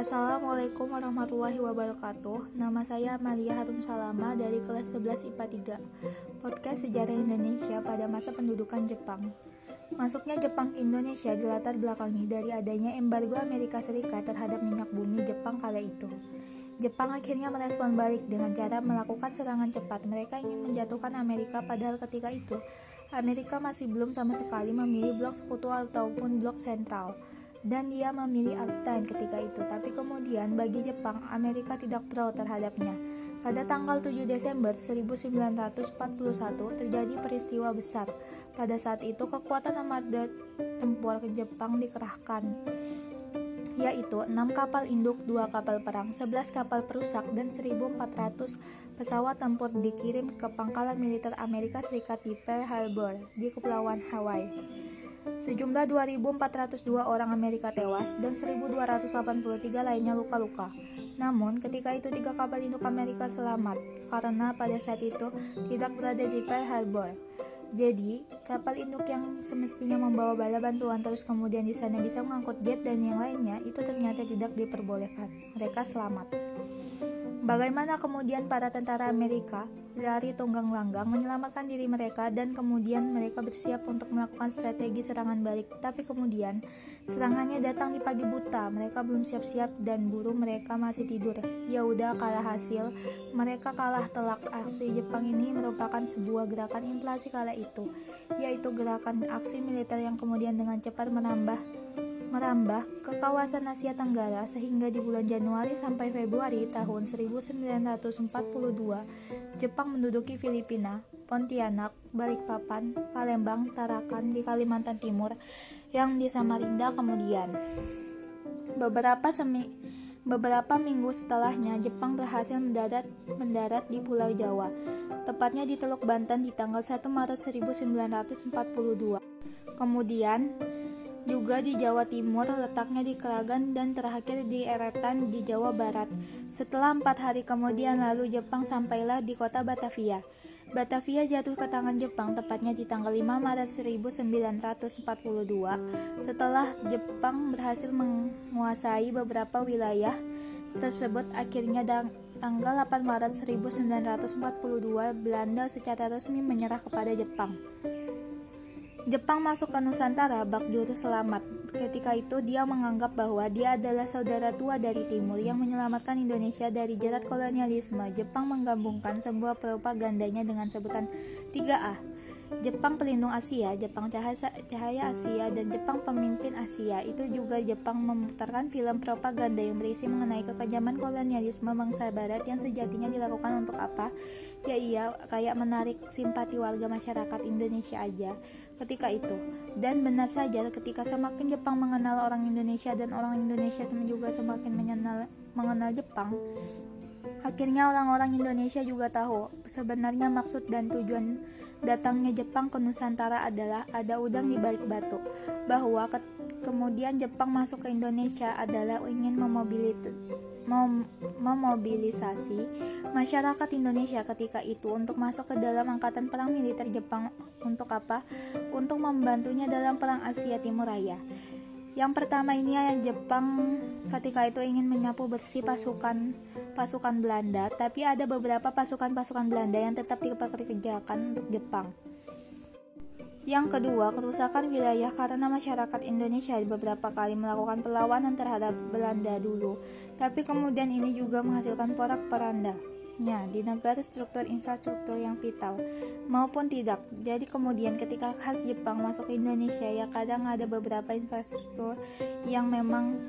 Assalamualaikum warahmatullahi wabarakatuh. Nama saya Amalia Harun Salama dari kelas 11 IPA 3 Podcast Sejarah Indonesia pada masa pendudukan Jepang. Masuknya Jepang ke Indonesia dilatar belakangi dari adanya embargo Amerika Serikat terhadap minyak bumi Jepang kala itu. Jepang akhirnya merespon balik dengan cara melakukan serangan cepat. Mereka ingin menjatuhkan Amerika padahal ketika itu Amerika masih belum sama sekali memilih blok sekutu ataupun blok sentral dan dia memilih abstain ketika itu. Tapi kemudian bagi Jepang, Amerika tidak pro terhadapnya. Pada tanggal 7 Desember 1941 terjadi peristiwa besar. Pada saat itu kekuatan armada tempur ke Jepang dikerahkan yaitu 6 kapal induk, 2 kapal perang, 11 kapal perusak, dan 1.400 pesawat tempur dikirim ke pangkalan militer Amerika Serikat di Pearl Harbor di Kepulauan Hawaii. Sejumlah 2.402 orang Amerika tewas dan 1.283 lainnya luka-luka. Namun, ketika itu tiga kapal induk Amerika selamat karena pada saat itu tidak berada di Pearl Harbor. Jadi, kapal induk yang semestinya membawa bala bantuan terus kemudian di sana bisa mengangkut jet dan yang lainnya itu ternyata tidak diperbolehkan. Mereka selamat. Bagaimana kemudian para tentara Amerika lari tunggang langgang menyelamatkan diri mereka dan kemudian mereka bersiap untuk melakukan strategi serangan balik. Tapi kemudian serangannya datang di pagi buta. Mereka belum siap-siap dan buru mereka masih tidur. Ya udah kalah hasil. Mereka kalah telak. Aksi Jepang ini merupakan sebuah gerakan inflasi kala itu, yaitu gerakan aksi militer yang kemudian dengan cepat menambah merambah ke kawasan Asia Tenggara sehingga di bulan Januari sampai Februari tahun 1942 Jepang menduduki Filipina, Pontianak, Balikpapan, Palembang, Tarakan di Kalimantan Timur yang di Samarinda kemudian. Beberapa semi Beberapa minggu setelahnya, Jepang berhasil mendarat, mendarat di Pulau Jawa, tepatnya di Teluk Banten di tanggal 1 Maret 1942. Kemudian, juga di Jawa Timur, letaknya di Keragan dan terakhir di Eretan di Jawa Barat. Setelah empat hari kemudian lalu Jepang sampailah di kota Batavia. Batavia jatuh ke tangan Jepang tepatnya di tanggal 5 Maret 1942 setelah Jepang berhasil menguasai beberapa wilayah tersebut akhirnya tanggal 8 Maret 1942 Belanda secara resmi menyerah kepada Jepang. Jepang masuk ke Nusantara bak juru selamat. Ketika itu dia menganggap bahwa dia adalah saudara tua dari timur yang menyelamatkan Indonesia dari jerat kolonialisme. Jepang menggabungkan sebuah propagandanya dengan sebutan 3A Jepang Pelindung Asia, Jepang Cahaya, Asia, dan Jepang Pemimpin Asia. Itu juga Jepang memutarkan film propaganda yang berisi mengenai kekejaman kolonialisme bangsa barat yang sejatinya dilakukan untuk apa? Ya iya, kayak menarik simpati warga masyarakat Indonesia aja ketika itu. Dan benar saja ketika semakin Jepang mengenal orang Indonesia dan orang Indonesia juga semakin mengenal mengenal Jepang, Akhirnya orang-orang Indonesia juga tahu sebenarnya maksud dan tujuan datangnya Jepang ke Nusantara adalah ada udang di balik batu. Bahwa ke kemudian Jepang masuk ke Indonesia adalah ingin mem memobilisasi masyarakat Indonesia ketika itu untuk masuk ke dalam angkatan perang militer Jepang untuk apa? Untuk membantunya dalam perang Asia Timur Raya. Yang pertama ini ya Jepang ketika itu ingin menyapu bersih pasukan pasukan Belanda, tapi ada beberapa pasukan-pasukan Belanda yang tetap dipekerjakan untuk Jepang. Yang kedua, kerusakan wilayah karena masyarakat Indonesia beberapa kali melakukan perlawanan terhadap Belanda dulu, tapi kemudian ini juga menghasilkan porak-poranda nya di negara struktur infrastruktur yang vital maupun tidak. Jadi kemudian ketika khas Jepang masuk ke Indonesia ya kadang ada beberapa infrastruktur yang memang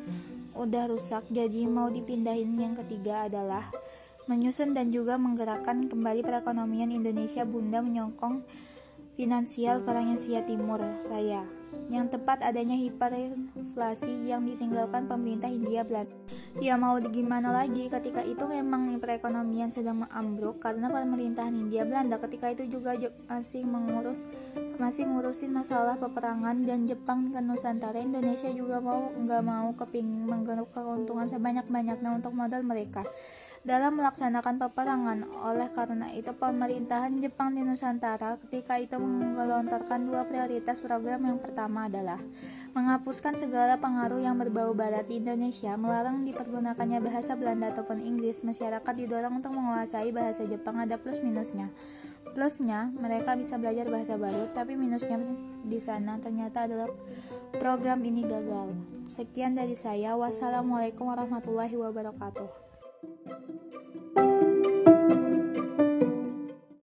udah rusak jadi mau dipindahin yang ketiga adalah menyusun dan juga menggerakkan kembali perekonomian Indonesia. Bunda menyokong finansial perang Asia Timur Raya yang tepat adanya hiperinflasi yang ditinggalkan pemerintah Hindia Belanda. Ya mau gimana lagi ketika itu memang perekonomian sedang ambruk karena pemerintahan Hindia Belanda. Ketika itu juga masih mengurus masih ngurusin masalah peperangan dan Jepang ke Nusantara. Indonesia juga mau nggak mau kepingin menggeruk keuntungan sebanyak-banyaknya untuk modal mereka dalam melaksanakan peperangan. Oleh karena itu, pemerintahan Jepang di Nusantara ketika itu menggelontorkan dua prioritas program. Yang pertama adalah menghapuskan segala pengaruh yang berbau barat di Indonesia, melarang dipergunakannya bahasa Belanda ataupun Inggris. Masyarakat didorong untuk menguasai bahasa Jepang ada plus minusnya. Plusnya, mereka bisa belajar bahasa baru, tapi minusnya di sana ternyata adalah program ini gagal. Sekian dari saya. Wassalamualaikum warahmatullahi wabarakatuh.